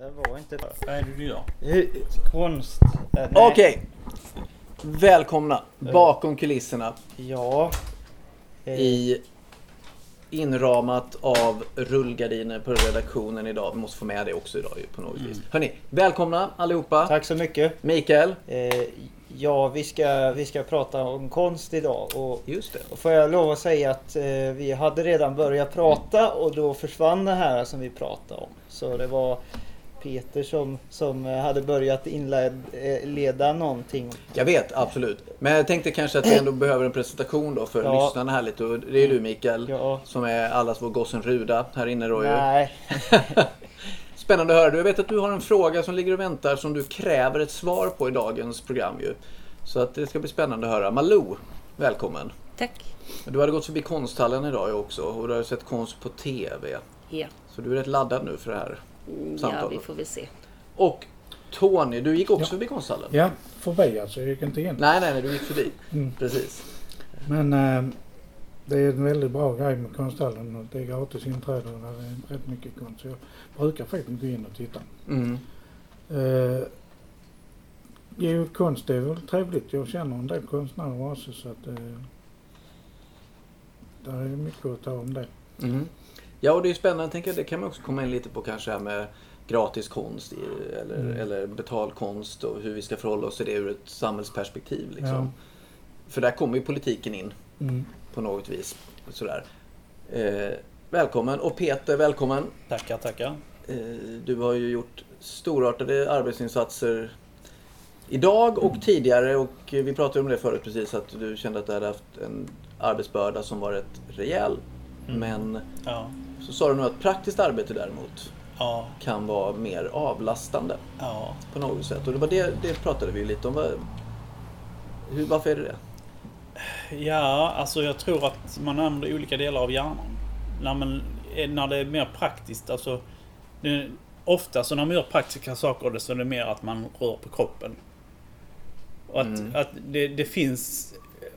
Det var inte... Vad är det du gör? Konst. eh. Okej. Välkomna bakom kulisserna Ja. Eh, i inramat av rullgardiner på redaktionen idag. Vi måste få med det också idag på något vis. Hörni, välkomna allihopa. Tack så mycket. Mikael. Eh, ja, vi ska, vi ska prata om konst idag. Och, Just det. och får jag lov att säga att eh, vi hade redan börjat prata och då försvann det här som vi pratade om. Så det var Peter som, som eh, hade börjat inleda någonting. Jag vet, absolut. Men jag tänkte kanske att vi ändå behöver en presentation då för Ja. lyssnarna här lite. Och det är du Mikael. Ja. Som är allas vår gossen Ruda här inne då. Nej, Spännande att höra. Jag vet att du har en fråga som ligger och väntar som du kräver ett svar på i dagens program ju. Så att det ska bli spännande att höra. Malou, välkommen. Tack. Du hade gått förbi konsthallen idag också och du har sett konst på TV. Ja, Så du är rätt laddad nu för det här Mm, ja samtalet. vi får väl se. Och Tony, du gick också Ja. förbi konsthallen? Ja, förbi alltså. Jag gick inte in. Nej, nej, nej, du gick förbi. Mm. Precis. Men eh, det är en väldigt bra grej med konsthallen och det är gratis inträde och där är rätt mycket konst. Jag brukar faktiskt gå in och titta. Mm. Eh, jo, konst är väl trevligt. Jag känner en del konstnärer också så att eh, där är mycket att ta om det. Mm. Ja, och det är spännande. Jag tänker att det kan man också komma in lite på kanske här med gratis konst i, eller, Mm. eller betald konst och hur vi ska förhålla oss till det ur ett samhällsperspektiv. Liksom. Ja. För där kommer ju politiken in Mm. på något vis. Sådär. Eh, välkommen. Och Peter, välkommen. Tackar, tackar. Eh, du har ju gjort storartade arbetsinsatser idag och tidigare. Och vi pratade om det förut precis, att du kände att du hade haft en arbetsbörda som var rätt rejäl. Mm. Men Ja, så sa du nu att praktiskt arbete däremot ja, kan vara mer avlastande ja. på något sätt. Och det, var det, det pratade vi lite om. Hur, varför är det det? Ja, alltså jag tror att man använder olika delar av hjärnan. När, man, när det är mer praktiskt, alltså... Det, ofta så när man gör praktiska saker så är det mer att man rör på kroppen. Och att, Mm. att det, det finns...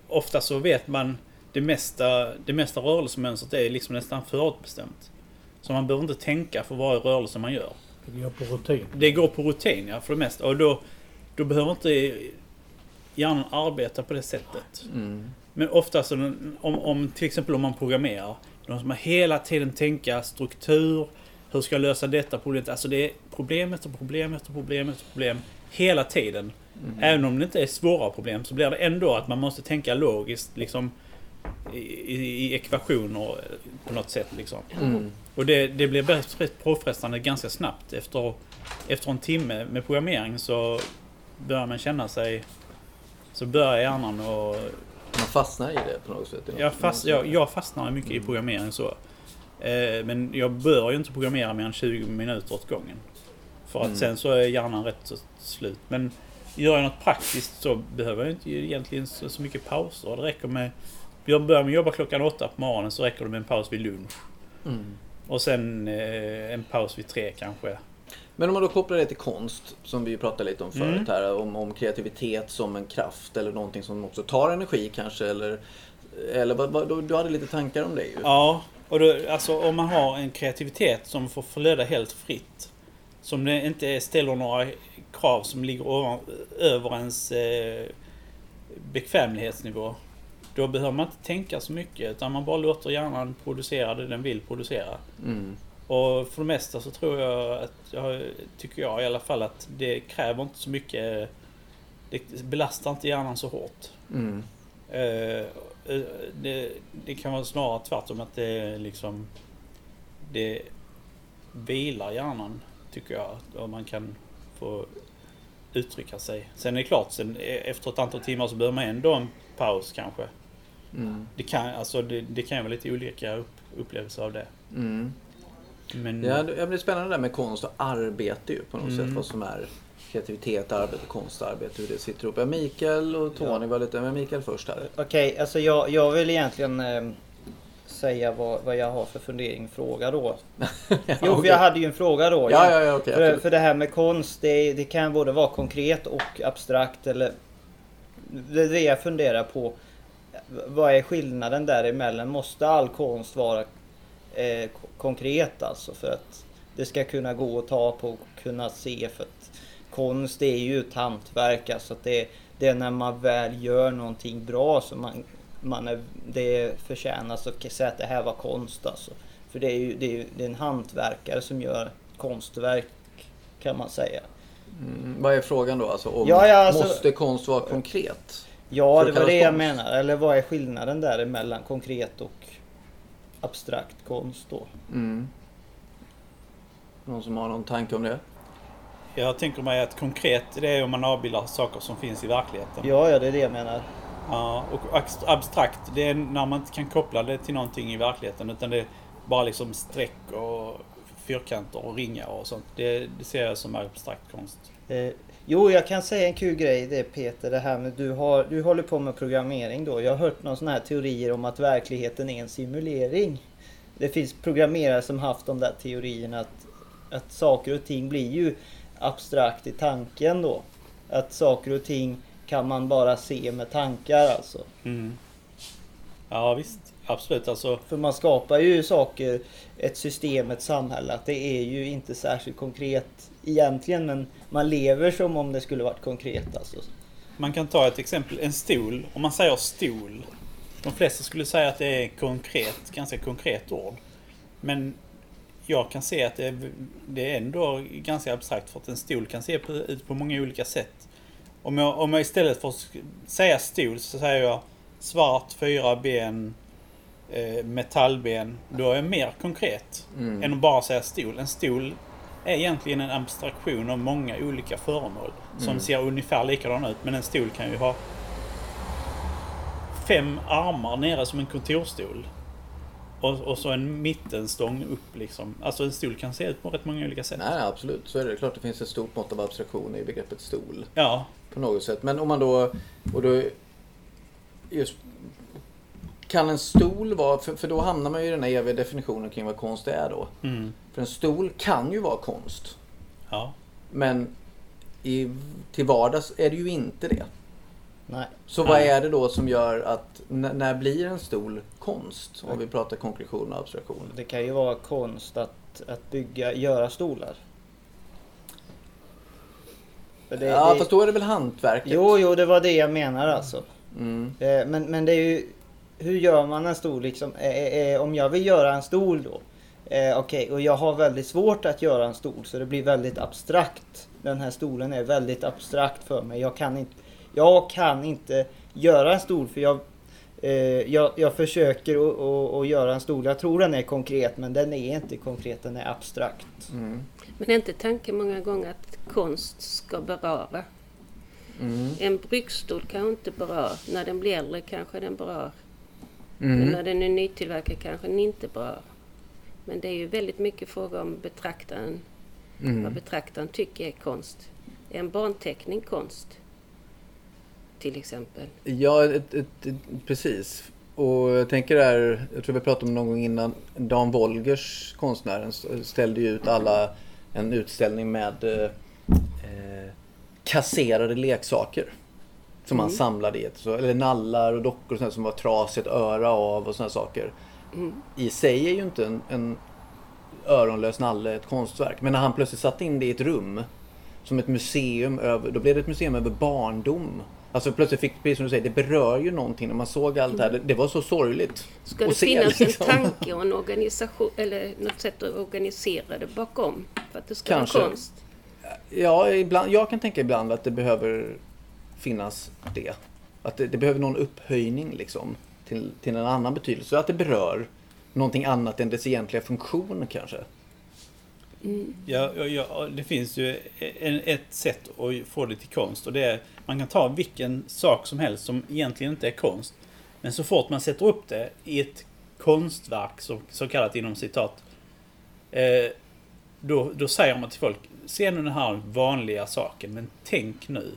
Ofta så vet man det mesta, det mesta rörelsemönstret är liksom nästan förutbestämt. Så man behöver inte tänka för varje rörelse man gör. Det går på rutin. Det går på rutin ja, för det mesta. Och då, då behöver inte hjärnan arbeta på det sättet. Mm. Men ofta så, om, om till exempel om man programmerar. Då måste man hela tiden tänka struktur. Hur ska jag lösa detta problemet? Alltså det är problem efter problem efter problem efter problem. Hela tiden. Även om det inte är svåra problem så blir det ändå att man måste tänka logiskt liksom i, i, ekvationer på något sätt liksom. Mm. Och det, det blir rätt påfrestande ganska snabbt. Efter, efter en timme med programmering så börjar man känna sig... Så börjar hjärnan och... Man fastnar i det på något sätt. Jag, fast, jag, jag fastnar mycket i programmering så. Eh, men jag bör ju inte programmera mer än 20 minuter åt gången. För att Mm. sen så är hjärnan rätt så slut. Men gör jag något praktiskt så behöver jag inte egentligen så, så mycket pauser. Det räcker med... Jag börjar med jobba klockan åtta på morgonen så räcker det med en paus vid lunch. Mm. Och sen eh, en paus vid tre kanske. Men om man då kopplar det till konst, som vi pratade lite om förut Mm. här, om, om kreativitet som en kraft eller någonting som också tar energi kanske, eller, eller vad, vad, du- hade lite tankar om det ju. Ja, och då, alltså om man har en kreativitet som får flöda helt fritt. Som det inte ställer några krav som ligger över ens eh, bekvämlighetsnivå. Då behöver man inte tänka så mycket utan man bara låter hjärnan producera det den vill producera. Mm. Och för det mesta så tror jag att, jag, tycker jag i alla fall att det kräver inte så mycket, det belastar inte hjärnan så hårt. Mm. Eh, eh, det, det kan vara snarare tvärtom att det liksom Det vilar hjärnan tycker jag. Och man kan få uttrycka sig. Sen är det klart, sen, eh, efter ett antal timmar så behöver man ändå en paus kanske. Mm. Det kan, alltså, det, det kan ju vara lite olika upp, upplevelser av det. Mm. Men Ja, det ja, är spännande det där med konst och arbete ju på något Mm. sätt. Vad som är kreativitet, arbete, konstarbete, hur det sitter ihop. Ja, Mikael och Tony var lite, men Mikael först här. Okej, alltså jag, jag vill egentligen eh, säga vad, vad jag har för fundering, fråga då. Jo, för jag hade ju en fråga då. Ja, ja, ja, okej. För, för det här med konst, det, det kan både vara konkret och abstrakt eller... Det är det jag funderar på. Vad är skillnaden däremellan? Måste all konst vara eh, ko- konkret alltså? För att det ska kunna gå att ta på och kunna se för att konst är ju ett hantverk. Alltså att det, det är när man väl gör någonting bra som man, man är, det förtjänas att säga att det här var konst alltså. För det är ju det är, ju- det är en hantverkare som gör konstverk kan man säga. Mm, vad är frågan då? Alltså, om, Ja, ja, alltså- måste konst vara konkret? Ja, det var det jag menar. Eller vad är skillnaden däremellan konkret och abstrakt konst då? Mm. Någon som har någon tanke om det? Jag tänker mig att konkret det är om man avbildar saker som finns i verkligheten. Ja, ja, det är det jag menar. Ja, och abstrakt det är när man inte kan koppla det till någonting i verkligheten utan det är bara liksom streck och fyrkanter och ringar och sånt. Det, det ser jag som abstrakt konst. Eh, jo, jag kan säga en kul grej det Peter, det här med du, har, du håller på med programmering då. Jag har hört några sådana här teorier om att verkligheten är en simulering. Det finns programmerare som haft de där teorierna att, att saker och ting blir ju abstrakt i tanken då. Att saker och ting kan man bara se med tankar alltså. Mm. Ja visst, absolut. Alltså, För man skapar ju saker, ett system, ett samhälle. Att det är ju inte särskilt konkret egentligen men man lever som om det skulle varit konkret alltså. man kan ta ett exempel, en stol. Om man säger stol. De flesta skulle säga att det är konkret, ganska konkret ord. Men jag kan se att det är, det är ändå ganska abstrakt för att en stol kan se ut på många olika sätt. Om jag, om jag istället för att säga stol så säger jag svart, fyra ben, eh, metallben. Då är jag mer konkret Mm. än att bara säga stol. En stol är egentligen en abstraktion av många olika föremål som Mm. ser ungefär likadana ut. Men en stol kan ju ha fem armar nere som en kontorstol. Och, och så en mittenstång upp liksom. Alltså en stol kan se ut på rätt många olika sätt. Nej, absolut. Så är det. Klart det finns ett stort mått av abstraktion i begreppet stol. Ja, På något sätt. Men om man då... Och då just, kan en stol vara... För, för då hamnar man ju i den här eviga definitionen kring vad konst är då. mm, För en stol kan ju vara konst. ja. Men i, till vardags är det ju inte det. Nej. Så vad är det då som gör att... n- När blir en stol konst? Om vi pratar konkretion och abstraktion. Det kan ju vara konst att, att bygga, göra stolar. För det, ja, det, fast då är det väl hantverket? Jo, jo, det var det jag menar alltså. Mm. Eh, Men, men det är ju... Hur gör man en stol liksom? Eh, eh, Om jag vill göra en stol då. Eh, Okej, och jag har väldigt svårt att göra en stol så det blir väldigt abstrakt. Den här stolen är väldigt abstrakt för mig. Jag kan inte, jag kan inte göra en stol för jag, eh, jag, jag försöker att- göra en stol. Jag tror den är konkret men den är inte konkret, den är abstrakt. Mm. Men är inte tanken många gånger att konst ska beröra? Mm. En bryggstol kanske inte berör. När den blir äldre kanske den berör. Men Mm. när den är nytillverkad kanske den inte berör. Men det är ju väldigt mycket fråga om betraktaren, vad Mm. betraktaren tycker är konst. Är en barnteckning konst? Till exempel. Ja, ett, ett, ett, precis. Och jag tänker där, jag tror vi pratade om någon gång innan, Dan Wolgers, konstnären, ställde ju ut alla en utställning med eh, eh, kasserade leksaker. Som han samlade i så, eller nallar och dockor och sånt som var trasigt öra av och sådana saker. Mm. I sig är ju inte en, en öronlös nalle ett konstverk. Men när han plötsligt satte in det i ett rum som ett museum över, då blev det ett museum över barndom. Alltså plötsligt fick, precis som du säger, det berör ju någonting när man såg allt det här. Det, det var så sorgligt. Ska det se, finnas liksom. en tanke och en organisation eller något sätt att organisera det bakom för att det ska Kanske. vara konst? Ja, ibland, jag kan tänka ibland att det behöver finnas det. Att det, det behöver någon upphöjning liksom till, till en annan betydelse. Att det berör någonting annat än dess egentliga funktion kanske. Ja, ja, ja, det finns ju en, ett sätt att få det till konst och det är man kan ta vilken sak som helst som egentligen inte är konst. Men så fort man sätter upp det i ett konstverk, så, så kallat inom citat, eh, då, då säger man till folk, se nu den här vanliga saken, men tänk nu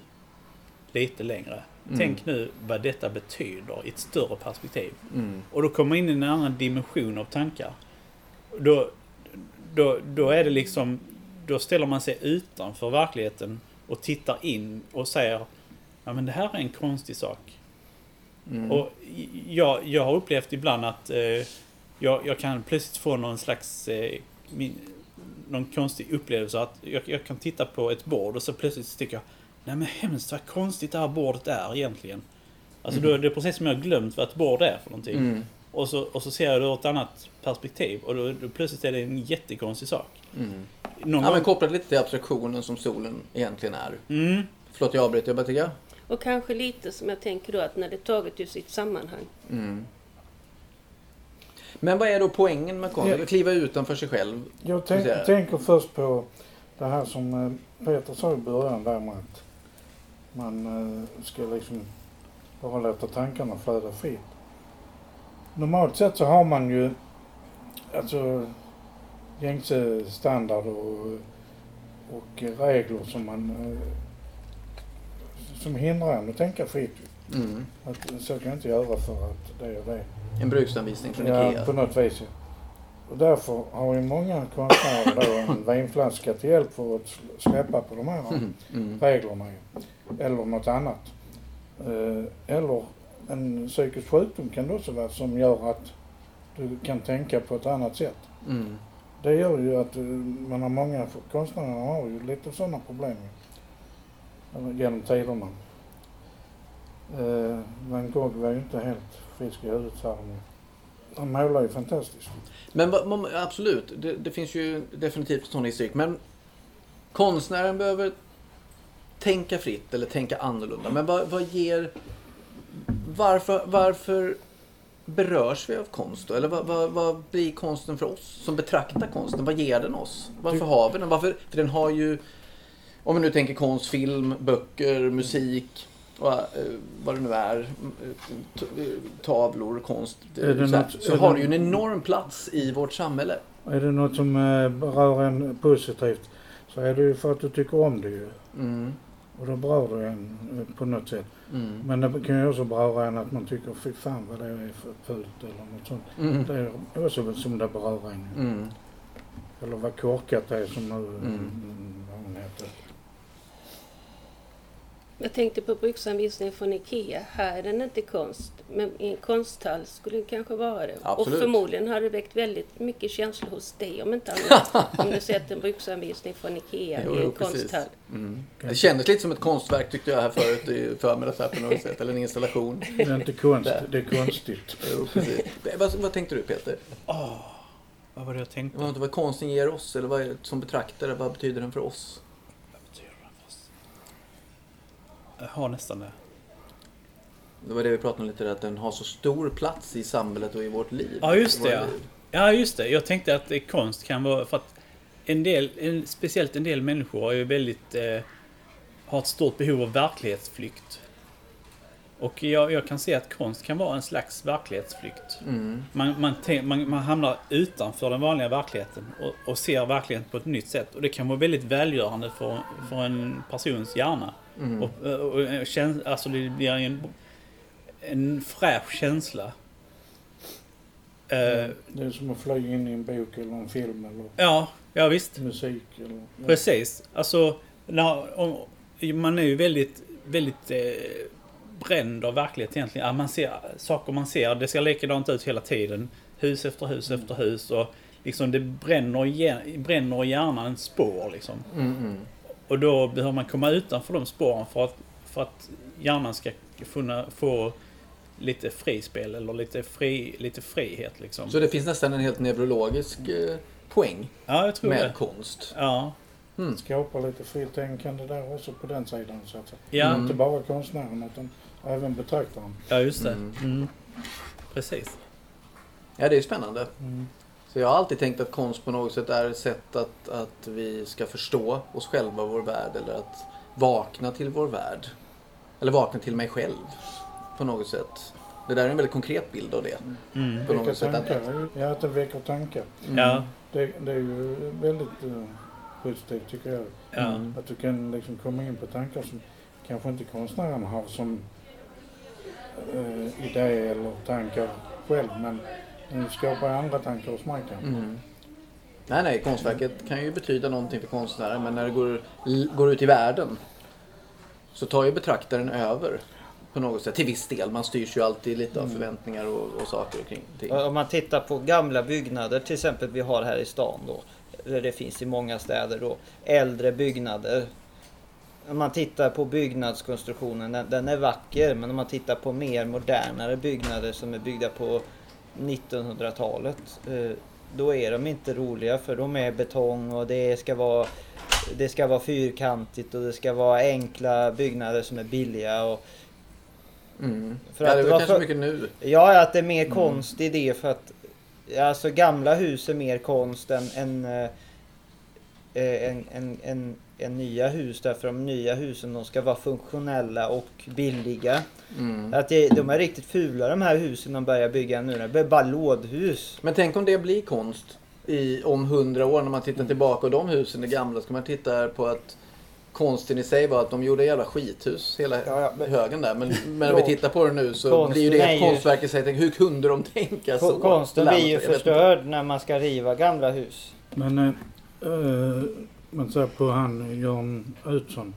lite längre. Tänk nu vad detta betyder i ett större perspektiv. Mm. Och då kommer man in i en annan dimension av tankar. Då, då, då är det liksom... Då ställer man sig utanför verkligheten och tittar in och säger Ja men det här är en konstig sak. Mm. Och jag, jag har upplevt ibland att eh, jag, jag kan plötsligt få någon slags... Eh, min, någon konstig upplevelse att jag, jag kan titta på ett bord och så plötsligt tycker jag Nej men hemskt vad konstigt det här bordet är egentligen. Alltså då är det precis som jag glömt vad ett bord är för någonting. Mm. Och, så, och så ser jag det ur ett annat perspektiv och då, då plötsligt är det en jättekonstig sak. Mm. Någon Ja, men gång... kopplat lite till abstraktionen som solen egentligen är. Mm. Förlåt, jag avbryter. Jag bara tycker... Och kanske lite som jag tänker då att när det taget ur sitt sammanhang. Mm. Men vad är då poängen med konst? Att kliva utanför sig själv? Jag tänk, tänker först på det här som eh, Peter sa i början där med att man eh, ska liksom bara låta tankarna flöda fritt. Normalt sett så har man ju alltså gängse standard och, och regler som man eh, som hindrar en att tänka fritt. Mm. Att, så kan jag inte göra för att det och det. En bruksanvisning från Ja, Ikea. på något vis. Och därför har ju många konstnärer då en vinflaska till hjälp för att sl- släppa på de här Mm. Mm. reglerna. Eller något annat. Eh, Eller en psykisk sjukdom kan det också vara som gör att du kan tänka på ett annat sätt. Mm. Det gör ju att eh, man har många konstnärer har ju lite sådana problem genom tiderna. Eh, Van Gogh var ju inte helt frisk i huvudet de ju. Han målar ju fantastiskt. Men absolut, det, det finns ju definitivt sån historik. Men konstnären behöver tänka fritt eller tänka annorlunda. Men vad, vad ger... Varför, varför berörs vi av konst då? Eller vad, vad, vad blir konsten för oss som betraktar konsten? Vad ger den oss? Varför har vi den? Varför, för den har ju... Om vi nu tänker konst, film, böcker, musik. Och, eh, vad det nu är. eh, eh, Tavlor, konst. Är det så något- så är har det- det ju en enorm plats i vårt samhälle. Är det något som berör en positivt så är det ju för att du tycker om det ju. Mm. Och då berör det en eh, på något sätt. Mm. Men det kan ju också beröra en att man tycker fy fan vad det är för fult eller något sånt. Mm. Det är också som det berör en. Mm. Eller vad korkat det är som nu Mm. mm. vad hon heter. Jag tänkte på bruksanvisningen från IKEA. Här är den inte konst, men i en konsthall skulle den kanske vara det. Absolut. Och förmodligen har det väckt väldigt mycket känslor hos dig om inte annat. om du sett en bruksanvisning från IKEA Jo, i en jo, konsthall. Mm. Det kändes lite som ett konstverk tyckte jag här förut i förmiddags här på något sätt. Eller en installation. Det är inte konst, det är konstigt. Jo, precis. vad, vad tänkte du Peter? Åh, vad var det jag tänkte? Vad, vad konsten ger oss eller vad, är- som betraktare, vad betyder den för oss? Vad betyder det för oss? Jag har nästan det. Det var det vi pratade om lite, att den har så stor plats i samhället och i vårt liv. Ja, just det, ja. liv. Ja, just det. Jag tänkte att konst kan vara... För att en del, en, speciellt en del människor är ju väldigt... Eh, har ett stort behov av verklighetsflykt. Och jag, jag kan se att konst kan vara en slags verklighetsflykt. Mm. Man, man, man, man hamnar utanför den vanliga verkligheten och, och ser verkligheten på ett nytt sätt. Och det kan vara väldigt välgörande för, för en persons hjärna. Mm. Och, och, och, käns- alltså det blir en, en fräsch känsla. Eh, Det är som att flyga in i en bok eller en film eller Ja, ja visst. musik. Eller, ja. Precis. Alltså, när, om, man är ju väldigt, väldigt eh, bränd av verkligheten egentligen. Ja, man ser saker man ser, det ser likadant ut hela tiden. Hus efter hus efter hus. Och liksom det bränner, bränner i hjärnan spår liksom. Mm, mm. Och då behöver man komma utanför de spåren för att, för att hjärnan ska kunna få lite frispel eller lite, fri, lite frihet liksom. Så det finns nästan en helt neurologisk eh, poäng ja, jag tror med det. konst. Ja. Mm. Skapa lite fritänkande där också på den sidan. Så att säga. Ja, Mm. Inte bara konstnären utan även betraktaren. ja, just det. Mm. Mm. Precis. Ja, det är spännande. Mm. Så jag har alltid tänkt att konst på något sätt är ett sätt att, att vi ska förstå oss själva och vår värld eller att vakna till vår värld. Eller vakna till mig själv på något sätt. Det där är en väldigt konkret bild av det. Mm. På Väcka något sätt. Att, tankar. Ja, att det väcker tankar. mm. Ja, Det, det är ju väldigt uh, positivt tycker jag. ja. Mm. Att du kan liksom komma in på tankar som kanske inte konstnären har som uh, idé eller tankar själv. Men den skapar andra tankar hos mig kanske. Mm. Nej, nej, konstverket kan ju betyda någonting för konstnären men när det går, går ut i världen så tar ju betraktaren över på något sätt. Till viss del. Man styrs ju alltid lite av förväntningar och, och saker och kring ting. Om man tittar på gamla byggnader till exempel vi har här i stan då. det finns i många städer då, äldre byggnader. Om man tittar på byggnadskonstruktionen, den, den är vacker. Men om man tittar på mer modernare byggnader som är byggda på 1900-talet. eh, Då är de inte roliga för de är betong och det ska vara det ska vara fyrkantigt och det ska vara enkla byggnader som är billiga. Och, Mm. För ja, det är väl kanske för- mycket nu. Ja, att det är mer Mm. konst i det för att Alltså gamla hus är mer konst än, än, eh, en, en, en, en nya hus. Därför de nya husen de ska vara funktionella och billiga. Mm. Att det, de är riktigt fula de här husen de börjar bygga nu. Det blir bara lådhus. Men tänk om det blir konst i, om hundra år när man tittar tillbaka och de husen är gamla. Ska man titta på att konsten i sig var att de gjorde jävla skithus hela Ja, ja, men- högen där. Men, men om vi tittar på det nu så Konsten blir ju det är ett konstverk i sig. Tänk, Hur kunde de tänka så? Konsten blir ju förstörd när man ska riva gamla hus. Men eh, eh, man ser på han Jan Utzon.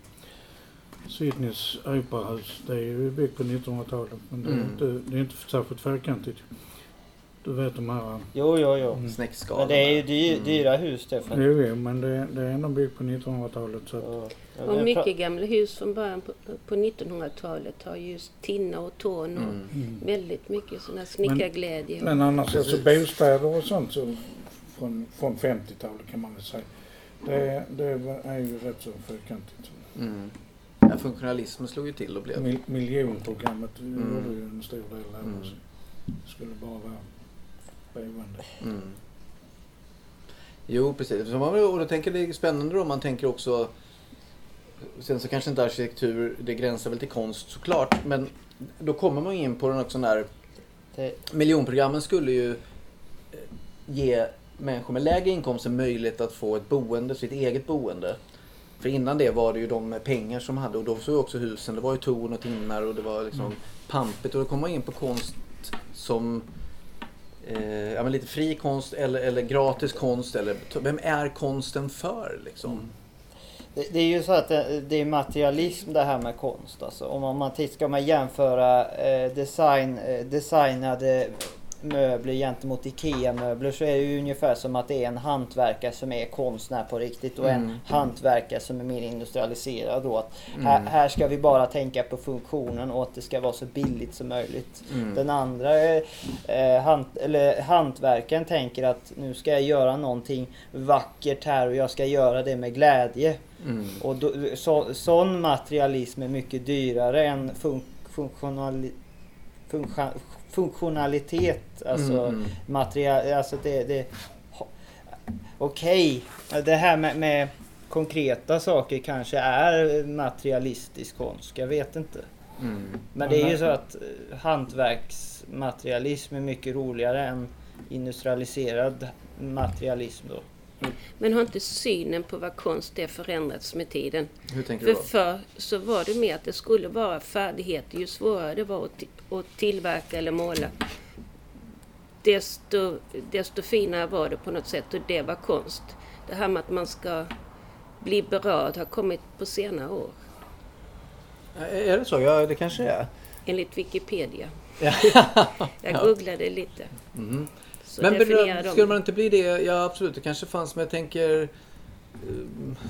Sydneys operahus. Det är ju byggt på 1900-talet. Men det är, Mm. inte, det är inte särskilt fyrkantigt. Du vet de här. Jo, jo, jo. Mm. Snäckskalan. Men det är ju dy, Mm. dyra hus det. För, Jo, jo, men det, det är ändå byggt på 1900-talet. Så att, och, Och mycket gamla hus från början på, på 1900-talet har just tinna och torn och Mm. mm. väldigt mycket här snickarglädje. Men annars Precis. alltså bostäder och sånt så från, från 50-talet kan man väl säga. Det, det är ju rätt så fyrkantigt. Mm. Ja, funktionalismen slog ju till och blev... Mil, miljonprogrammet Mm. gjorde ju en stor del av Mm. skulle bara vara boende. Mm. Jo, precis. Så man, och då tänker det är spännande då. Man tänker också... Sen så kanske inte arkitektur, det gränsar väl till konst såklart. Men då kommer man ju in på något sån där... det, Miljonprogrammen skulle ju eh, ge människor med lägre inkomster möjlighet att få ett boende, sitt eget boende. För innan det var det ju de med pengar som hade och då såg också husen. Det var ju torn och tinnar och det var liksom Mm. pampigt. Och då kommer man in på konst som eh, ja, men lite fri konst eller, eller gratis konst. Eller, vem är konsten för liksom? Det, det är ju så att det, det är materialism det här med konst. Alltså. Om man, ska man jämföra eh, design, eh, designade möbler gentemot IKEA-möbler så är det ju ungefär som att det är en hantverkare som är konstnär på riktigt och en Mm. hantverkare som är mer industrialiserad. Då. Att Mm. här, här ska vi bara tänka på funktionen och att det ska vara så billigt som möjligt. Mm. Den andra eh, hant, eller hantverkaren tänker att nu ska jag göra någonting vackert här och jag ska göra det med glädje. Mm. Och då, så, sån materialism är mycket dyrare än fun, funktionali, funktio- funktionalitet. Alltså Mm, mm. material, alltså det... det Okej, det här med, med konkreta saker kanske är materialistisk konst. Jag vet inte. Mm. Men det är ju så att eh, hantverksmaterialism är mycket roligare än industrialiserad materialism då. Men har inte synen på vad konst är förändrats med tiden? Hur tänker För du då? förr så var det mer att det skulle vara färdigheter. Ju svårare det var att, att tillverka eller måla, desto, desto finare var det på något sätt och det var konst. Det här med att man ska bli berörd har kommit på senare år, Är det så? Ja, det kanske är. enligt Wikipedia. Ja. Jag Ja. googlade lite. Mm. Så Men definierar beröm, de. skulle man inte bli det? Ja absolut, det kanske fanns. Men jag tänker... eh,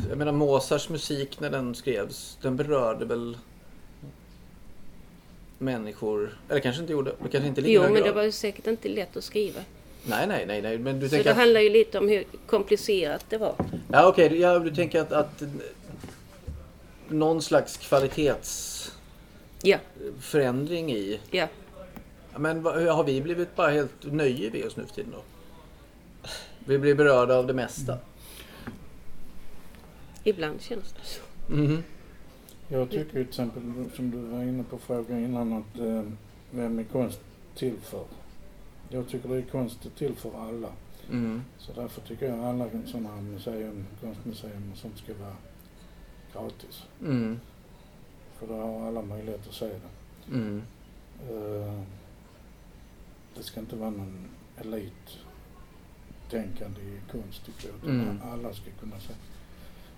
Jag menar Mozarts musik när den skrevs, den berörde väl människor. Eller kanske inte gjorde. Det kanske inte lika Jo, men det grad. var ju säkert inte lätt att skriva. Nej, nej, nej, nej. Men du Så det att... handlar ju lite om hur komplicerat det var. Ja okej, ja, du tänker att, att någon slags kvalitetsförändring Ja, i... ja. Men vad- har vi blivit bara helt nöjda vid oss nu för tiden då? Vi blir berörda av det mesta. Ibland känns det så. Mhm. Jag tycker till exempel, som du var inne på frågan innan, att eh, vem är konst till för? Jag tycker det är konst till för alla. Mm. Så därför tycker jag alla sådana här museum, konstmuseum och sånt ska vara gratis. Mm. För då har alla möjlighet att se det. Mm. Eh, det ska inte vara någon elittänkande i konst tycker jag. Mm. alla ska kunna se.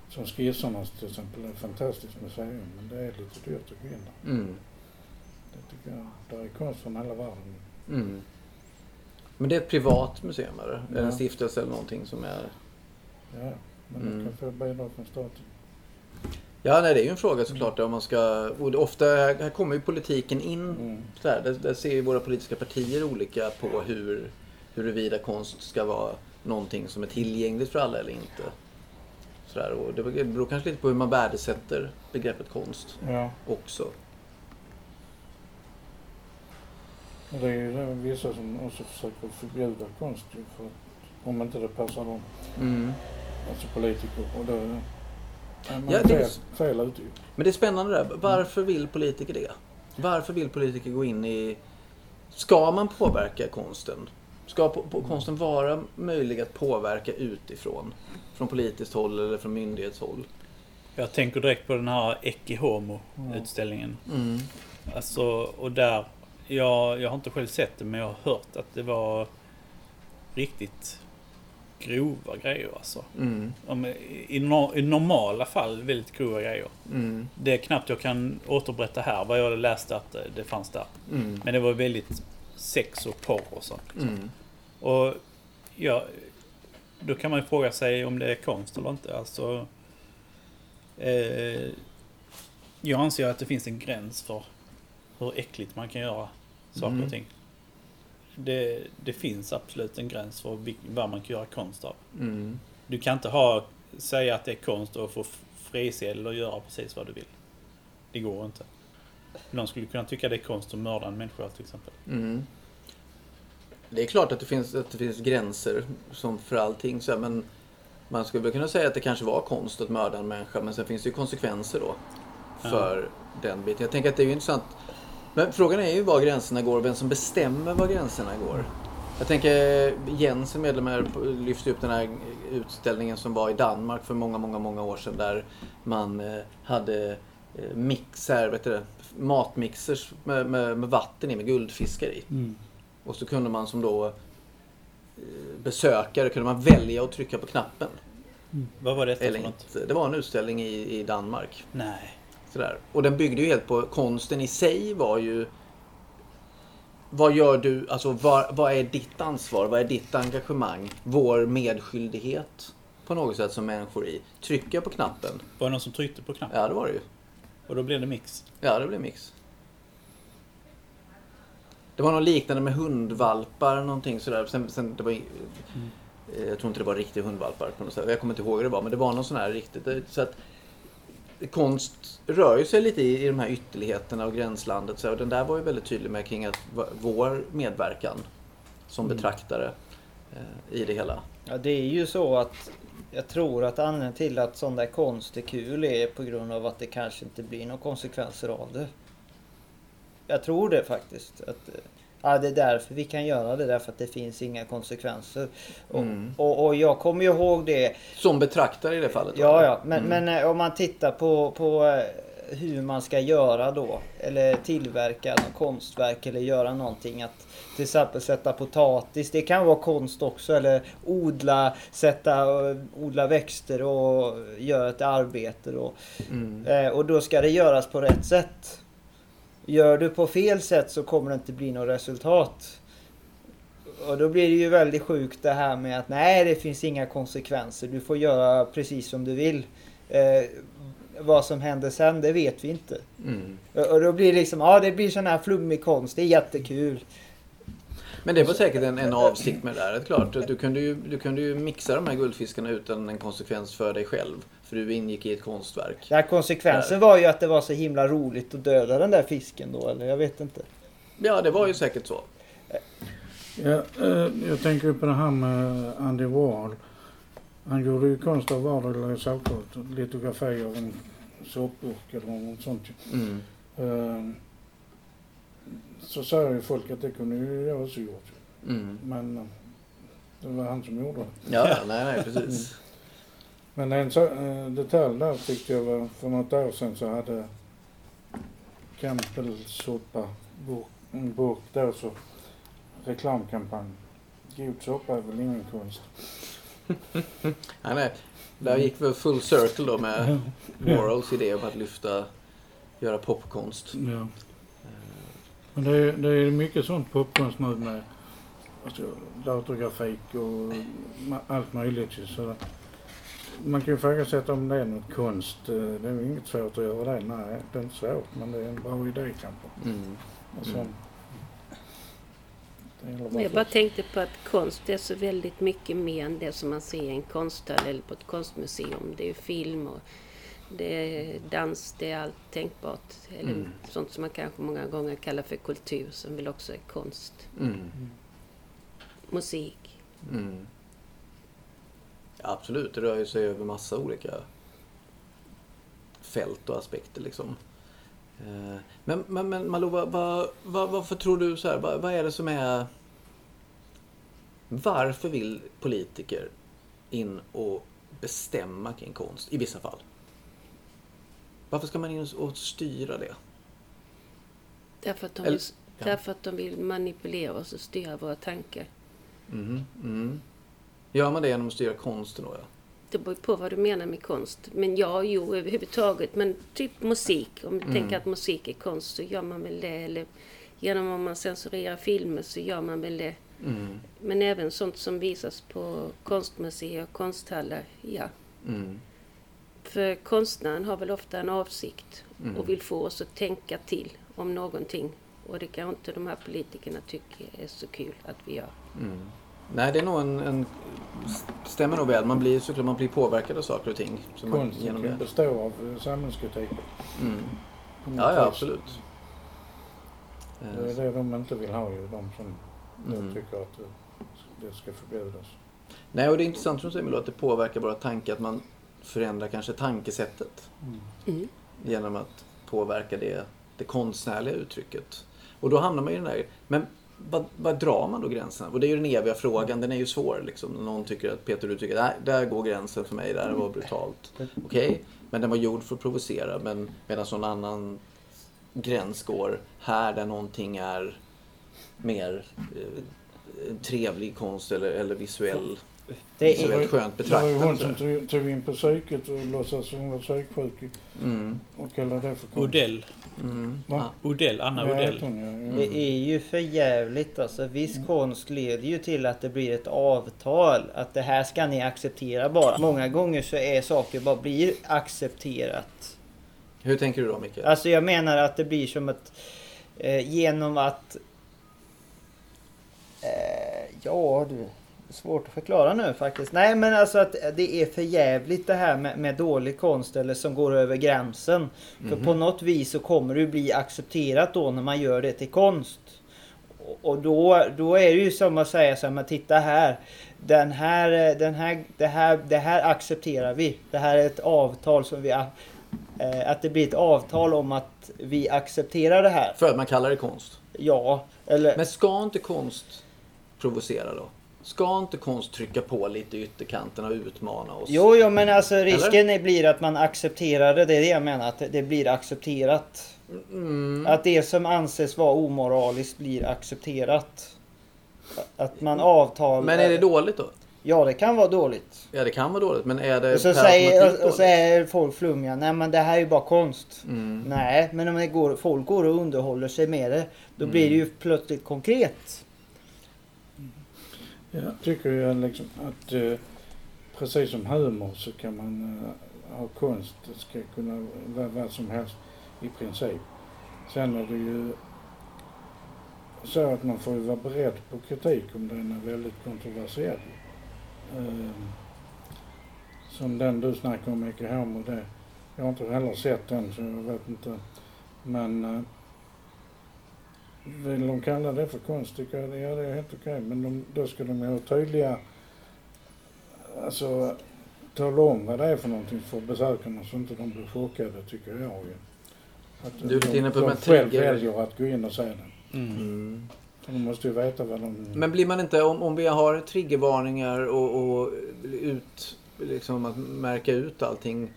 Som skisserna till exempel är ett fantastiskt museum men det är lite dyrt att gå in där. Mm. Det tycker jag. Där är konst från hela världen. Mm. Men det är ett privat museum eller? Eller en Ja. stiftelse eller någonting som är... Ja, men Mm. de kan få bidrag från staten. Ja, nej, det är ju en fråga såklart om man ska... Ofta här här kommer ju politiken in. Mm. Så där, där, där ser ju våra politiska partier olika på hur, huruvida konst ska vara någonting som är tillgängligt för alla eller inte. Så där, och det beror kanske lite på hur man värdesätter begreppet konst Ja, också. det är ju det vissa som också försöker förbjuda konst för att, om inte det passar dem. Mm. Alltså politiker. Och då man Ja, det är- fel, fel ute. Men det är spännande där. Varför vill politiker det? Varför vill politiker gå in i... Ska man påverka konsten? Ska på, på konsten vara möjlig att påverka utifrån? Från politiskt håll eller från myndighetshåll? Jag tänker direkt på den här Ecce Homo-utställningen. Mm. Alltså, och där... Jag, jag har inte själv sett det, men jag har hört att det var riktigt grova grejer alltså. Mm. Om, i, no, I normala fall väldigt grova grejer. Mm. Det är knappt jag kan återberätta här vad jag läste att det- det fanns där. Mm. Men det var väldigt sex och porr och sånt. Mm. Och ja, då kan man ju fråga sig om det är konst eller inte. Alltså, eh, jag anser att det finns en gräns för hur äckligt man kan göra saker Mm. och ting. Det, det finns absolut en gräns för vad man kan göra konst av. Mm. Du kan inte ha, säga att det är konst och få frisedel och göra precis vad du vill. Det går inte. Någon skulle kunna tycka det är konst att mörda en människa till exempel. Mm. Det är klart att det finns, att det finns gränser som för allting. Så här, men man skulle väl kunna säga att det kanske var konst att mörda en människa. Men sen finns det ju konsekvenser då. För den biten. Jag tänker att det är ju intressant. Men frågan är ju var gränserna går och vem som bestämmer var gränserna går. Jag tänker Jens, en medlem här, lyfte upp den här utställningen som var i Danmark för många, många, många år sedan. Där man eh, hade eh, mixer, vet du det, matmixers med, med, med vatten i, med guldfiskar i. Och så kunde man som då eh, besökare kunde man välja att trycka på knappen. Vad var Eller för något? Det var en utställning i, i Danmark. Nej. Sådär. Och den byggde ju helt på konsten i sig var ju vad gör du, alltså vad, vad är ditt ansvar, vad är ditt engagemang, vår medskyldighet på något sätt som människor i. Trycker jag på knappen? Var det någon som tryckte på knappen? Ja det var det ju. Och då blev det mix? Ja det blev mix. Det var något liknande med hundvalpar, någonting sådär. Sen, sen, det var, i- eh, Jag tror inte det var riktiga hundvalpar på något sätt. Jag kommer inte ihåg hur det var, men det var någon sån här riktigt. Så att konst rör ju sig lite i, i de här ytterligheterna och gränslandet. Så, och den där var ju väldigt tydlig med kring att vår medverkan som betraktare eh, i det hela. Ja, det är ju så att jag tror att anledningen till att sån där konst är kul är på grund av att det kanske inte blir några konsekvenser av det. Jag tror det faktiskt. Att, eh, ja, det är därför vi kan göra det, därför att det finns inga konsekvenser. Och, Mm. och, och jag kommer ju ihåg det Som betraktare i det fallet. Ja, ja. Men, Mm. men eh, om man tittar på, på eh, hur man ska göra då. Eller tillverka något konstverk eller göra någonting. Att till exempel sätta potatis. Det kan vara konst också. Eller odla, sätta, eh, odla växter och göra ett arbete då. Mm. Och då ska det göras på rätt sätt. Gör du på fel sätt så kommer det inte bli något resultat. Och då blir det ju väldigt sjukt det här med att nej det finns inga konsekvenser. Du får göra precis som du vill. Eh, vad som händer sen det vet vi inte. Mm. Och då blir det liksom, ja det blir sån här flummig konst. Det är jättekul. Men det var säkert en, en avsikt med det där. Klart, du kunde, ju, du kunde ju mixa de här guldfiskarna utan en konsekvens för dig själv. Du ingick i ett konstverk. Här konsekvensen var ju att det var så himla roligt att döda den där fisken då. Eller jag vet inte. Ja, det var ju säkert så. Ja, eh, jag tänker på det här med Andy Warhol. Han gjorde ju konst av vardagliga saker. Litografi av en soppburk eller något sånt. Mm. Eh, Så säger ju folk att det kunde ju jag också gjort. ju. Mm. Men eh, det var han som gjorde det. Ja, ja, nej, nej, precis. Men en så, eh, detalj där tyckte jag var för något år sedan så hade Campbell soppa, burk, en burk då så reklamkampanj. God soppa är väl ingen konst. Nej, nej. Där gick vi full circle då med Warhols idé om att lyfta, göra popkonst. Ja. Men det är, det är mycket sånt popkonst nu med alltså, datorgrafik och allt möjligt. Så man kan ju ifrågasätta om det är något konst. Eh, Det är ju inget svårt att göra det. Nej, det är inte svårt men det är en bra idé kanske. Mm. Alltså, Mm. jag bara tänkte på att konst är så väldigt mycket mer än det som man ser i en konsthall eller på ett konstmuseum. Det är film och det är dans, det är allt tänkbart. Eller Mm. sånt som man kanske många gånger kallar för kultur som väl också är konst. Mm. Musik. Mm. Absolut, det rör ju sig över massa olika fält och aspekter liksom. Eh, Men, men, men Malou, vad, vad, vad, varför tror du så här? Vad, vad är det som är... Varför vill politiker in och bestämma kring konst i vissa fall? Varför ska man in och styra det? Därför att de, vill, ja. därför att de vill manipulera oss och styra våra tankar. Mhm, mm. Gör man det genom att styra konsten då? Ja? Det beror på vad du menar med konst. Men ja, jo, överhuvudtaget. Men typ musik. Om du Mm. tänker att musik är konst så gör man väl det. Eller genom om man censurerar filmer så gör man väl det. Mm. Men även sånt som visas på konstmuseer och konsthallar, ja. Mm. För konstnären har väl ofta en avsikt Mm. och vill få oss att tänka till om någonting. Och det kan inte de här politikerna tycka är så kul att vi gör. Nej, det är nog en, en... Stämmer nog väl. Man blir såklart man blir påverkad av saker och ting. Så man, konsten genom kan det. bestå av eh, samhällskritik. Mm. Ja, ja, absolut. Det är Eh, det de inte vill ha ju, de som Mm. tycker att det, det ska förbjudas. Nej, och det är intressant som du säger att det påverkar våra tankar. Att man förändrar kanske tankesättet Mm. genom att påverka det, det konstnärliga uttrycket. Och då hamnar man i den där... Men vad, vad drar man då gränserna? Och det är ju den eviga frågan. Den är ju svår. Liksom. Någon tycker att Peter du tycker nej, där går gränsen för mig. Där var brutalt. Okej, men den var gjord för att provocera. Men medan någon annan gräns går här där någonting är mer eh, trevlig konst eller, eller visuell, Det är, visuellt skönt Det var ju hon som betraktande. tog, tog in på psyket och låtsas som hon var psyksjuk Mm, och kallade det för konst. Odell. Mm, Va? ja. Odell, Anna Ja, Odell. hon, ja. det ja. är ju för jävligt alltså. Viss konst leder ju till att det blir ett avtal. Att det här ska ni acceptera bara. Många gånger så är saker bara blir accepterat. Hur tänker du då Micke? Alltså jag menar att det blir som att eh, genom att... Eh, ja du, svårt att förklara nu faktiskt. Nej men alltså att det är för jävligt det här med, med dålig konst eller som går över gränsen. För Mhm. på något vis så kommer det bli accepterat då när man gör det till konst. Och- då, då är det ju som att säga så här, men titta här. Den här, den här, det, här, det här accepterar vi. Det här är ett avtal som vi... Eh, att det blir ett avtal om att vi accepterar det här. För att man kallar det konst. Ja, eller... Men ska inte konst provocera då? Ska inte konst trycka på lite i ytterkanterna och utmana oss? Jo, jo, men alltså risken är- blir att man accepterar det. Det är det jag menar, att det- blir accepterat. Mm. Att det som anses vara omoraliskt blir accepterat. Att man avtalar... Men är det dåligt då? Ja, det kan vara dåligt. Ja, det kan vara dåligt. Men är det Och så, säger, och, och så är folk flummiga. Nej, men det här är ju bara konst. Mm. Nej, men om det går, folk går och underhåller sig med det. Då blir det ju plötsligt konkret. Jag tycker ju liksom att eh, precis som humor så kan man eh, ha konst. Det ska kunna vara vad som helst i princip. Sen är det ju så att man får ju vara beredd på kritik om den är väldigt kontroversiell. Eh, som den du snackade om, Ecce Homo, det. Jag har inte heller sett den så jag vet inte. Men eh, vill de kalla det för konst tycker jag ja, det är helt okej. Men de, då ska de ju ha tydliga, alltså tala om vad det är för någonting för besökarna så inte de blir chockade tycker jag ju. Att Du är lite de, inne på de de själv väljer att gå in och se den. Mm. Mm. De måste ju veta vad de... Men blir man inte, om, om vi har triggervarningar och, och ut, liksom att märka ut allting.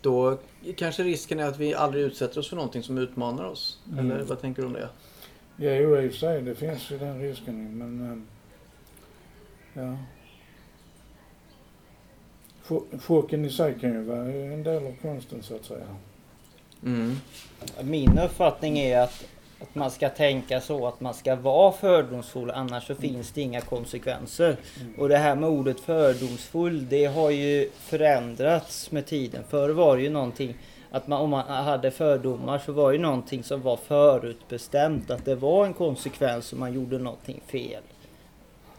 Då kanske risken är att vi aldrig utsätter oss för någonting som utmanar oss. Mm. Eller vad tänker du om det? Ja, jo, i och för sig, det finns ju den risken men... ehm, ja. Cho- Chocken i sig kan ju vara en del av konsten så att säga. Mm. Min uppfattning är att Att man ska tänka så, att man ska vara fördomsfull annars så finns det inga konsekvenser. Och det här med ordet fördomsfull det har ju förändrats med tiden. Förr var det ju någonting att man, om man hade fördomar så var ju någonting som var förutbestämt. Att det var en konsekvens om man gjorde någonting fel.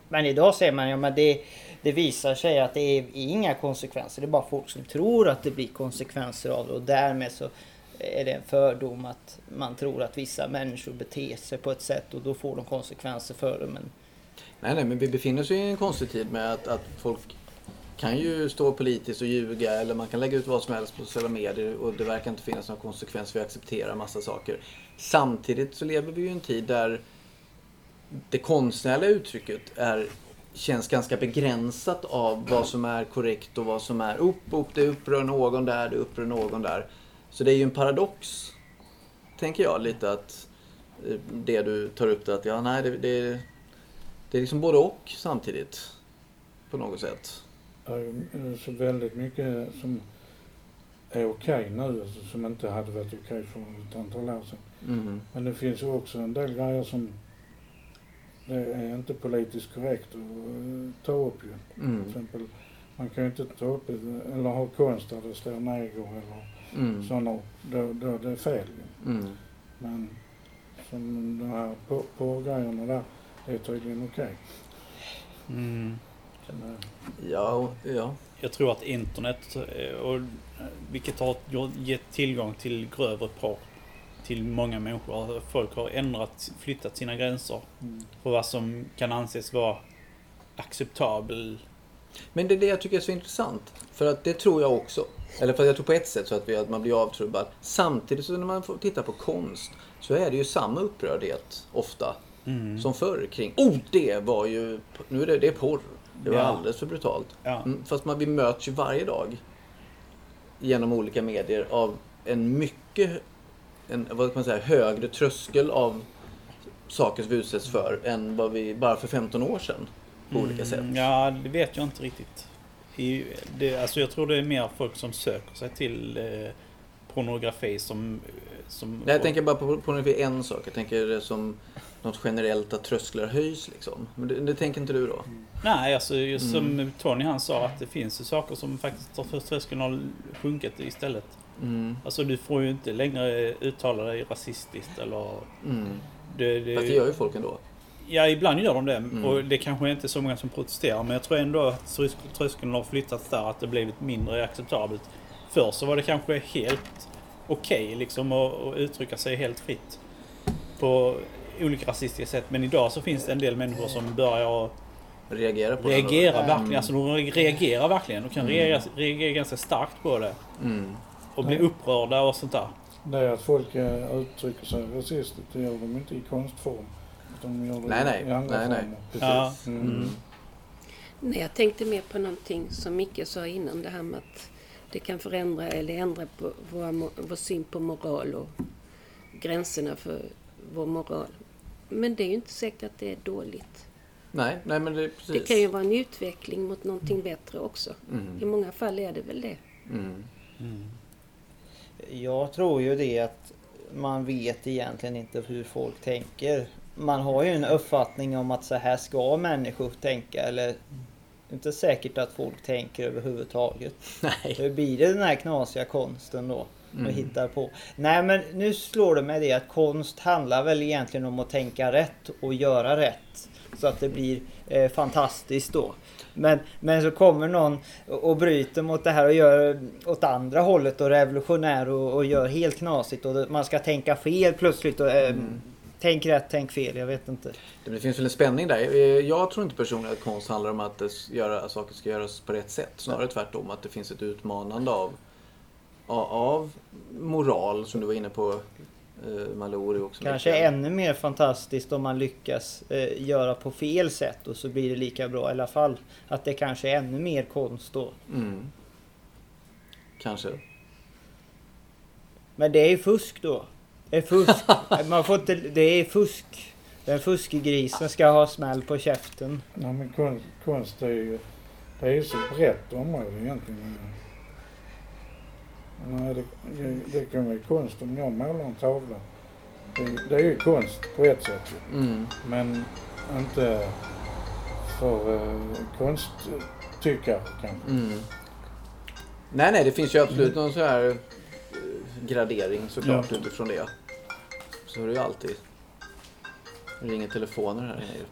Men idag säger man ja men det, det visar sig att det är inga konsekvenser. Det är bara folk som tror att det blir konsekvenser av det och därmed så är det en fördom att man tror att vissa människor beter sig på ett sätt och då får de konsekvenser för det. Men Nej, nej, men vi befinner oss i en konstig tid med att, att folk kan ju stå politiskt och ljuga eller man kan lägga ut vad som helst på sociala medier och det verkar inte finnas någon konsekvens. Vi accepterar massa saker. Samtidigt så lever vi ju i en tid där det konstnärliga uttrycket är, känns ganska begränsat av vad som är korrekt och vad som är upp, upp, det upprör någon där, det upprör någon där. Så det är ju en paradox, tänker jag lite att eh, det du tar upp, det, att ja, nej, det, det, det är liksom både och samtidigt. På något sätt. Det är ju eh, så väldigt mycket som är okej nu, alltså, som inte hade varit okej för ett antal år sedan. Mm. Men det finns ju också en del grejer som det är inte politiskt korrekt att eh, ta upp ju. Till Mm. exempel, man kan ju inte ta upp eller ha konst där det står neger eller Mm. sådana, då, då det är fel ju. Mm. Men som de här por- porrgrejerna där, det är tydligen okej. Mm. Ja, ja. Jag tror att internet, eh, och, eh, vilket har gett tillgång till grövre porr till många människor. Folk har ändrat, flyttat sina gränser mm. på vad som kan anses vara acceptabel. Men det är det jag tycker är så intressant. För att det tror jag också. Eller för att jag tror på ett sätt så att, vi, att man blir avtrubbad. Samtidigt så när man får titta på konst så är det ju samma upprördhet ofta Mm. som förr kring Oh, det var ju... Nu är det, det är porr. Det var Ja. alldeles för brutalt. Ja. Mm, fast man, vi möts ju varje dag genom olika medier av en mycket en, vad kan man säga, högre tröskel av saker som vi utsätts för än vad vi bara för 15 år sedan på olika sätt. Mm, Ja, det vet jag inte riktigt. I, det, alltså jag tror det är mer folk som söker sig till eh, pornografi som... som Nej, jag tänker bara på pornografi en sak. Jag tänker det som något generellt att trösklar höjs liksom. Men det, det tänker inte du då? Nej, alltså just som Mm. Tony han sa att det finns ju saker som faktiskt har tröskeln har sjunkit istället. Mm. Alltså du får ju inte längre uttala dig rasistiskt eller... Mm. Det, det, Fast det gör ju folk ändå. Ja, ibland gör de det. Mm. Och det kanske inte är så många som protesterar. Men jag tror ändå att trös- tröskeln har flyttats där. Att det blivit mindre acceptabelt. Förr så var det kanske helt okej liksom att, att uttrycka sig helt fritt. På olika rasistiska sätt. Men idag så finns det en del människor som börjar Reagera på det. reagera Mm. verkligen. Alltså de reagerar verkligen. De kan reagera, reagera ganska starkt på det. Mm. Och bli upprörda och sånt där. Det är att folk eh, uttrycker sig rasistiskt, det gör de inte i konstform. De gör det Nej, nej. i andra Nej, nej. former. Precis. Ja. Mm. Mm. Nej, jag tänkte mer på någonting som Micke sa innan, det här med att det kan förändra eller ändra på vår, vår syn på moral och gränserna för vår moral. Men det är ju inte säkert att det är dåligt. Nej, nej men det precis. Det kan ju vara en utveckling mot någonting bättre också. I Mm. många fall är det väl det. Mm. Jag tror ju det att man vet egentligen inte hur folk tänker. Man har ju en uppfattning om att så här ska människor tänka eller inte säkert att folk tänker överhuvudtaget. Nej. Då blir det den här knasiga konsten då. Och Mm. hittar på. Nej men nu slår det mig det att konst handlar väl egentligen om att tänka rätt och göra rätt. Så att det blir eh, fantastiskt då. Men, men så kommer någon och bryter mot det här och gör åt andra hållet och revolutionär och, och gör helt knasigt och man ska tänka fel plötsligt. Och, eh, Mm. Tänk rätt, tänk fel, jag vet inte. Det finns väl en spänning där. Eh, Jag tror inte personligen att konst handlar om att s- göra, saker ska göras på rätt sätt. Snarare tvärtom, att det finns ett utmanande av, av moral, som du var inne på, eh, Mallory också. Kanske mycket. ännu mer fantastiskt om man lyckas eh, göra på fel sätt och så blir det lika bra i alla fall. Att det kanske är ännu mer konst då. Mm. Kanske. Men det är ju fusk då. Det är fusk. Man får inte, det är fusk. Den fuskgrisen ska ha smäll på käften. Nej, men konst, konst är ju det är ju så brett område egentligen. Nej, det, det, det kan vara konst om jag målar en tavla. det, det är ju konst på ett sätt. Mm. Men inte för uh, konsttyckare kanske. Mm. Nej, nej, det finns ju absolut någon sån här eh, gradering såklart Ja. utifrån det. Så är det ju alltid. Det ringer telefoner här ju.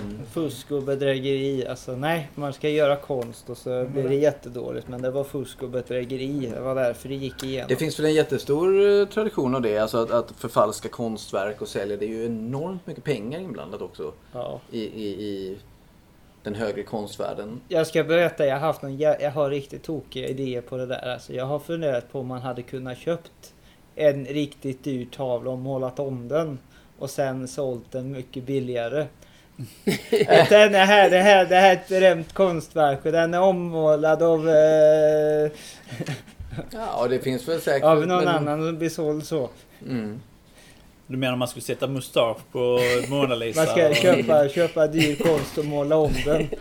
Mm. Fusk och bedrägeri. Alltså nej, man ska göra konst och så blir det jättedåligt. Men det var fusk och bedrägeri. Det var därför det gick igenom. Det finns väl en jättestor eh, tradition av det, alltså att, att förfalska konstverk och sälja. Det är ju enormt mycket pengar inblandat också Ja. i, i, i den högre konstvärlden. Jag ska berätta, jag har haft jä- jag har riktigt tokiga idéer på det där. Alltså, jag har funderat på om man hade kunnat köpt en riktigt dyr tavla och målat om den. Och sen sålt den mycket billigare. den är här, det, här, det här är ett berömt konstverk och den är ommålad av, eh, Ja, det finns väl säkert... av någon men- annan och blir såld så. Mm. Du menar man skulle sätta mustasch på Mona Lisa? Man ska och- köpa, köpa dyr konst och måla om den.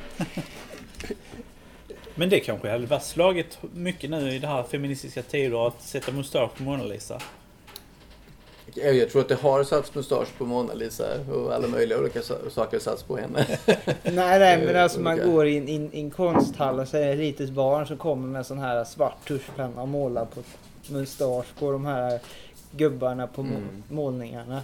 Men det kanske hade varit slagit mycket nu i det här feministiska tider att sätta mustasch på Mona Lisa. Jag tror att det har satts mustasch på Mona Lisa och alla möjliga olika sa- saker har satts på henne. Nej, nej, men alltså man går in i in konsthall och så är det ett litet barn som kommer med sån här svart tuschpenna och målar på mustasch på de här gubbarna på Mm. målningarna.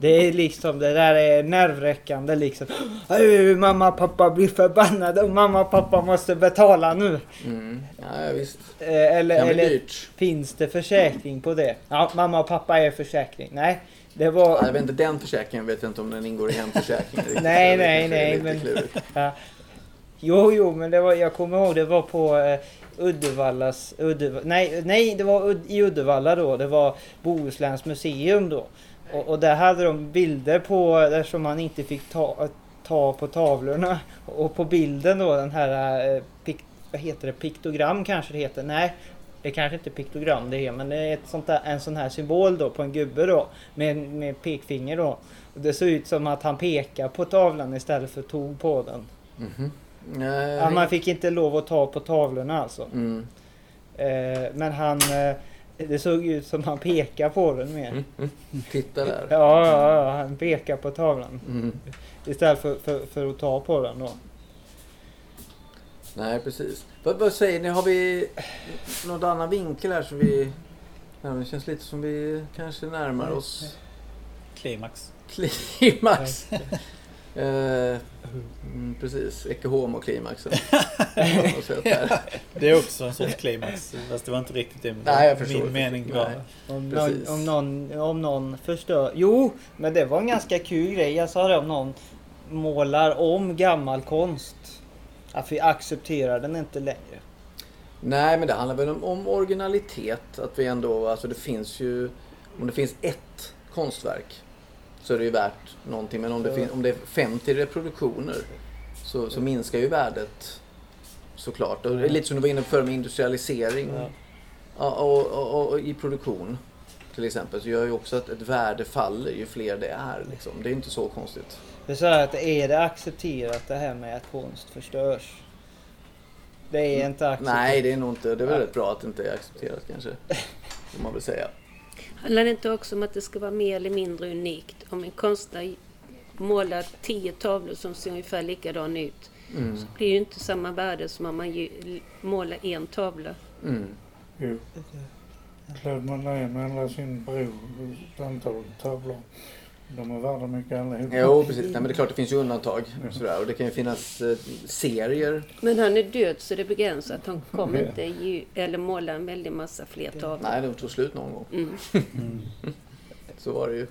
Det är liksom, det där är nervräckande liksom. "Aj, Mamma pappa blir förbannade och mamma och pappa måste betala nu. Mm. Ja, visst. Eh, Det Eller, bli eller dyrt. finns det försäkring på det? Ja, mamma och pappa är försäkring. Nej, det var... Ja, jag vet inte, den försäkringen vet jag inte om den ingår i hemförsäkringen. Nej, Det nej, nej, men-. Ja. Jo, jo, men det var, jag kommer ihåg det var på eh, Uddevallas... Uddeva, nej, nej, det var Ud, i Uddevalla då. Det var Bohusläns museum då. Och, och där hade de bilder på, där som man inte fick ta, ta på tavlorna. Och på bilden då, den här, eh, pik, vad heter det, piktogram kanske det heter. Nej, det kanske inte är piktogram det är, men det är ett sånt där, en sån här symbol då på en gubbe då. Med, med pekfinger då. Och det såg ut som att han pekar på tavlan istället för tog på den. Mhm. Nej. Ja, man fick inte lov att ta på tavlorna alltså. Mm. Eh, men han... Eh, det såg ut som han pekade på den mer. Mm. Mm. Titta där. Ja, ja, ja, han pekar på tavlan. Mm. Istället för, för, för att ta på den då. Nej, precis. Vad, vad säger ni? Har vi någon annan vinkel här som vi... Det känns lite som vi kanske närmar oss Klimax. klimax. Eh, mm, precis, Ecce Homo-klimaxen. Det är också en sorts klimax. Fast det var inte riktigt det Nej, jag förstår. min mening var. Nej. Om någon, om, någon, om någon förstör... Jo, men det var en ganska kul grej. Jag sa det om någon målar om gammal konst. Att vi accepterar den inte längre. Nej, men det handlar väl om, om originalitet. Att vi ändå, alltså det finns ju... Om det finns ett konstverk så är det ju värt någonting. Men om det, fin, om det är 50 reproduktioner så, så minskar ju värdet såklart. Och det är lite som du var inne på förr med industrialisering. Ja. Och, och, och, och i produktion till exempel så gör ju också att ett värde faller ju fler det är. Liksom. Det är inte så konstigt. Det är så att är det accepterat det här med att konst förstörs? Det är inte accepterat. Nej, det är nog inte. Det är väl rätt bra att det inte är accepterat kanske. Får man väl säga. Handlar det inte också om att det ska vara mer eller mindre unikt? Om en konstnär målar tio tavlor som ser ungefär likadana ut Mm. så blir det ju inte samma värde som om man målar en tavla. Mm. Jo. Claude Monet målade sin bro ett antal tavlor. De är värda mycket allihopa. Jo, precis. Nej, men det är klart det finns ju undantag. Sådär. Och det kan ju finnas eh, serier. Men han är död så det är begränsat. Han kommer Ja. inte ge, eller måla en väldig massa fler tavlor. Nej, de tog slut någon gång. Mm. Så var det ju.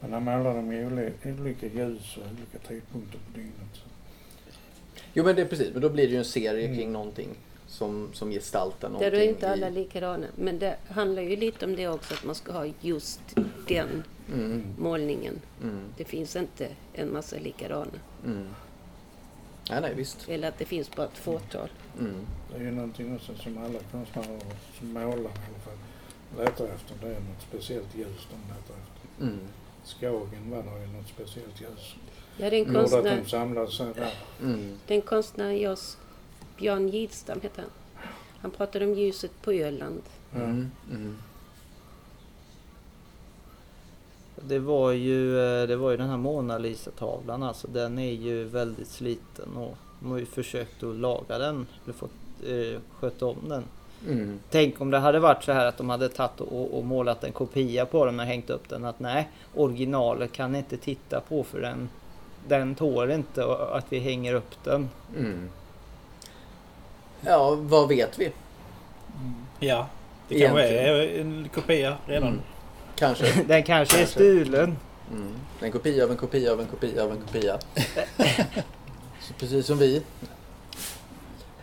Men han målade dem i oli- olika ljus och olika tidpunkter på dygnet. Så. Jo, men det är precis. Men då blir det ju en serie Mm. kring någonting som, som gestaltar Där någonting. är inte alla i... likadana. Men det handlar ju lite om det också, att man ska ha just den Mm. målningen. Mm. Det finns inte en massa likadana. Mm. Nej, nej, visst. Eller att det finns bara ett fåtal. Mm. Det är ju någonting också som alla konstnärer som målar i alla fall letar efter. Det är något speciellt ljus de letar efter. Mm. Skagen var det ju något speciellt ljus. Ja, det är en Gjorde att konstnär, de samlade sig där. Mm. det är en konstnär jag, Björn Gidstam heter han. Han pratade om ljuset på Öland. Ja. Mm. Mm. Det var ju, eh, det var ju den här Mona Lisa-tavlan alltså. Den är ju väldigt sliten och de har ju försökt att laga den. Eller fått eh, sköta om den. Mm. Tänk om det hade varit så här att de hade tagit och, och målat en kopia på den och hängt upp den. Att nej, originalet kan inte titta på för den, den tål inte att vi hänger upp den. Mm. Ja, vad vet vi? Ja, det kanske är en kopia redan. Kanske. Den kanske är Kanske. stulen. Mm. En kopia av en kopia av en kopia av en kopia. Så precis som vi.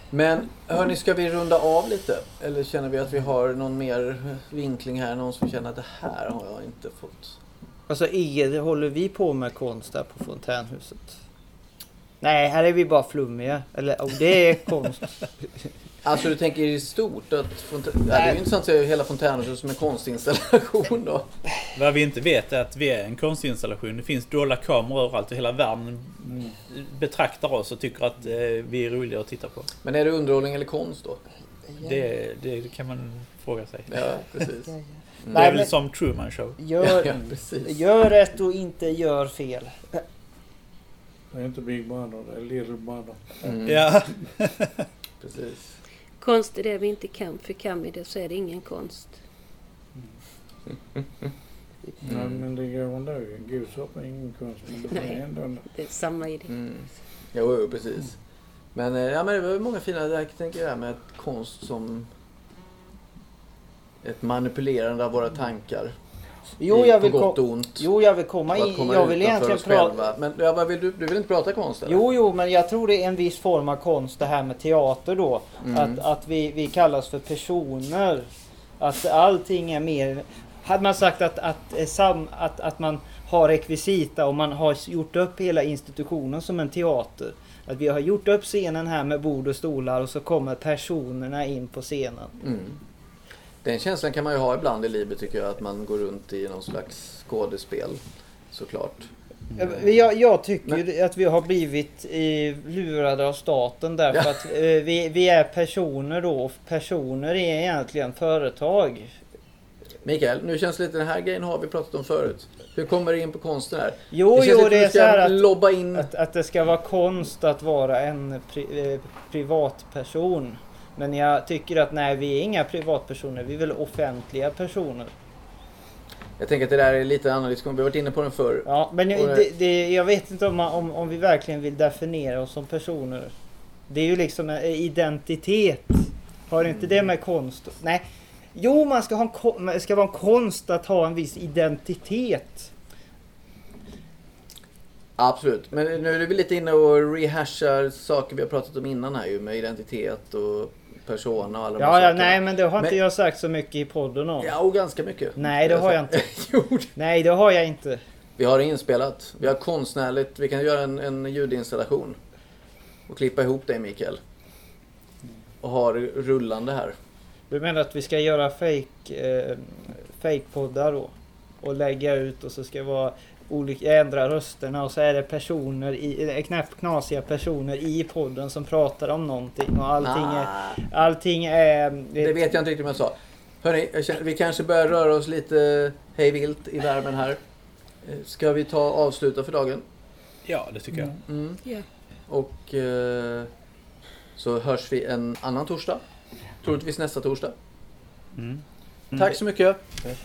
Men hörni, ska vi runda av lite? Eller känner vi att vi har någon mer vinkling här? Någon som känner att det här har jag inte fått? Alltså är, håller vi på med konst där på fontänhuset? Nej, här är vi bara flummiga. Eller oh, det är konst. Alltså du tänker i stort att fontä- ja, det är ju intressant att se hela fontänhuset som en konstinstallation då. Vad vi inte vet är att vi är en konstinstallation. Det finns dolda kameror överallt och hela världen betraktar oss och tycker att eh, vi är roliga att titta på. Men är det underhållning eller konst då? Det, det kan man fråga sig. Ja, precis. Det Nej, är väl som Truman Show. Gör, Ja, precis. gör rätt och inte gör fel. Det är inte Big Brother, det är Little Brother. Mm, Ja. Precis. Konst är det vi inte kan, för kan vi det så är det ingen konst. Nej, men det går ändå. Goshoppa är ingen konst, men det Nej. ändå... Det är samma idé. Mm. Jo, jo, precis. Men, eh, ja, men det var många fina, jag tänker det här med konst som ett manipulerande av våra tankar. Jo, jag vill, på gott och ont. jo, jag vill komma in. komma Jag vill egentligen prata... Men ja, vad vill du, du vill inte prata konst eller? Jo, jo, men jag tror det är en viss form av konst det här med teater då. Mm. Att, att vi, vi kallas för personer. Att allting är mer... Hade man sagt att, att, eh, sam, att, att man har rekvisita och man har gjort upp hela institutionen som en teater. Att vi har gjort upp scenen här med bord och stolar och så kommer personerna in på scenen. Mm. Den känslan kan man ju ha ibland i livet tycker jag, att man går runt i någon slags skådespel. Såklart. Eh, Jag, jag tycker Men- att vi har blivit eh, lurade av staten därför Ja. att eh, vi, vi är personer då. och Personer är egentligen företag. Mikael, nu känns det lite, den här grejen har vi pratat om förut. Hur kommer det in på konsten här? Jo, det känns jo, lite det är så här att, lobba in... att, att det ska vara konst att vara en pri, eh, privatperson. Men jag tycker att nej, vi är inga privatpersoner. Vi är väl offentliga personer. Jag tänker att det där är lite annan diskussion. Vi har varit inne på den förr. Ja, men Och det- det, det, jag vet inte om, om, om vi verkligen vill definiera oss som personer. Det är ju liksom en identitet. Har inte det med konst? Nej. Jo, man ska ha en, ska vara en konst att ha en viss identitet. Absolut. Men nu är vi lite inne och rehashar saker vi har pratat om innan här ju. Med identitet och persona och alla Ja, ja, nej, men det har inte Men- jag sagt så mycket i podden om. Ja, och ganska mycket. Nej, det har jag inte. jo, Nej, det har jag inte. Vi har det inspelat. Vi har konstnärligt. Vi kan göra en, en ljudinstallation. Och klippa ihop det Mikael. Och ha det rullande här. Du menar att vi ska göra fake, eh, fake-poddar då? Och lägga ut och så ska det vara olika, ändra rösterna och så är det personer i, knäpp knasiga personer i podden som pratar om någonting och allting är, Ah, allting är... det vet jag inte riktigt om jag sa. Hörni, jag känner, vi kanske börjar röra oss lite hej vilt i värmen här. Eh, Ska vi ta avsluta för dagen? Ja, det tycker jag. Mm. Ja. Och eh, så hörs vi en annan torsdag. Troligtvis nästa torsdag. Mm. Tack så mycket. Mm.